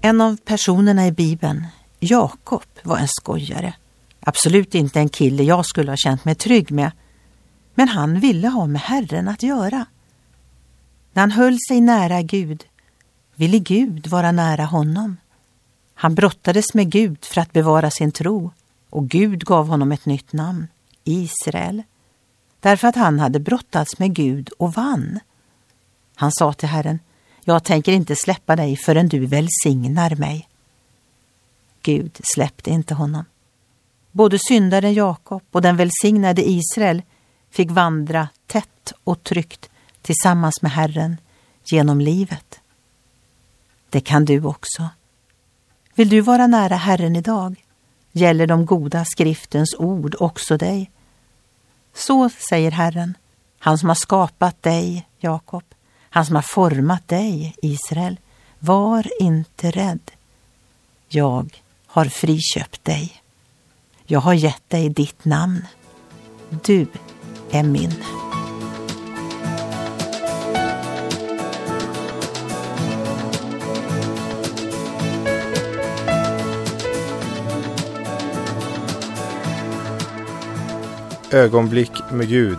En av personerna i Bibeln, Jakob, var en skojare. Absolut inte en kille jag skulle ha känt mig trygg med. Men han ville ha med Herren att göra. När han höll sig nära Gud ville Gud vara nära honom. Han brottades med Gud för att bevara sin tro och Gud gav honom ett nytt namn, Israel, därför att han hade brottats med Gud och vann. Han sa till Herren, jag tänker inte släppa dig förrän du välsignar mig. Gud släppte inte honom. Både syndaren Jakob och den välsignade Israel fick vandra tätt och tryggt tillsammans med Herren genom livet. Det kan du också. Vill du vara nära Herren idag? Gäller de goda skriftens ord också dig? Så säger Herren, han som har skapat dig, Jakob, han som har format dig, Israel. Var inte rädd. Jag har friköpt dig. Jag har gett dig ditt namn. Du är min. Ögonblick med Gud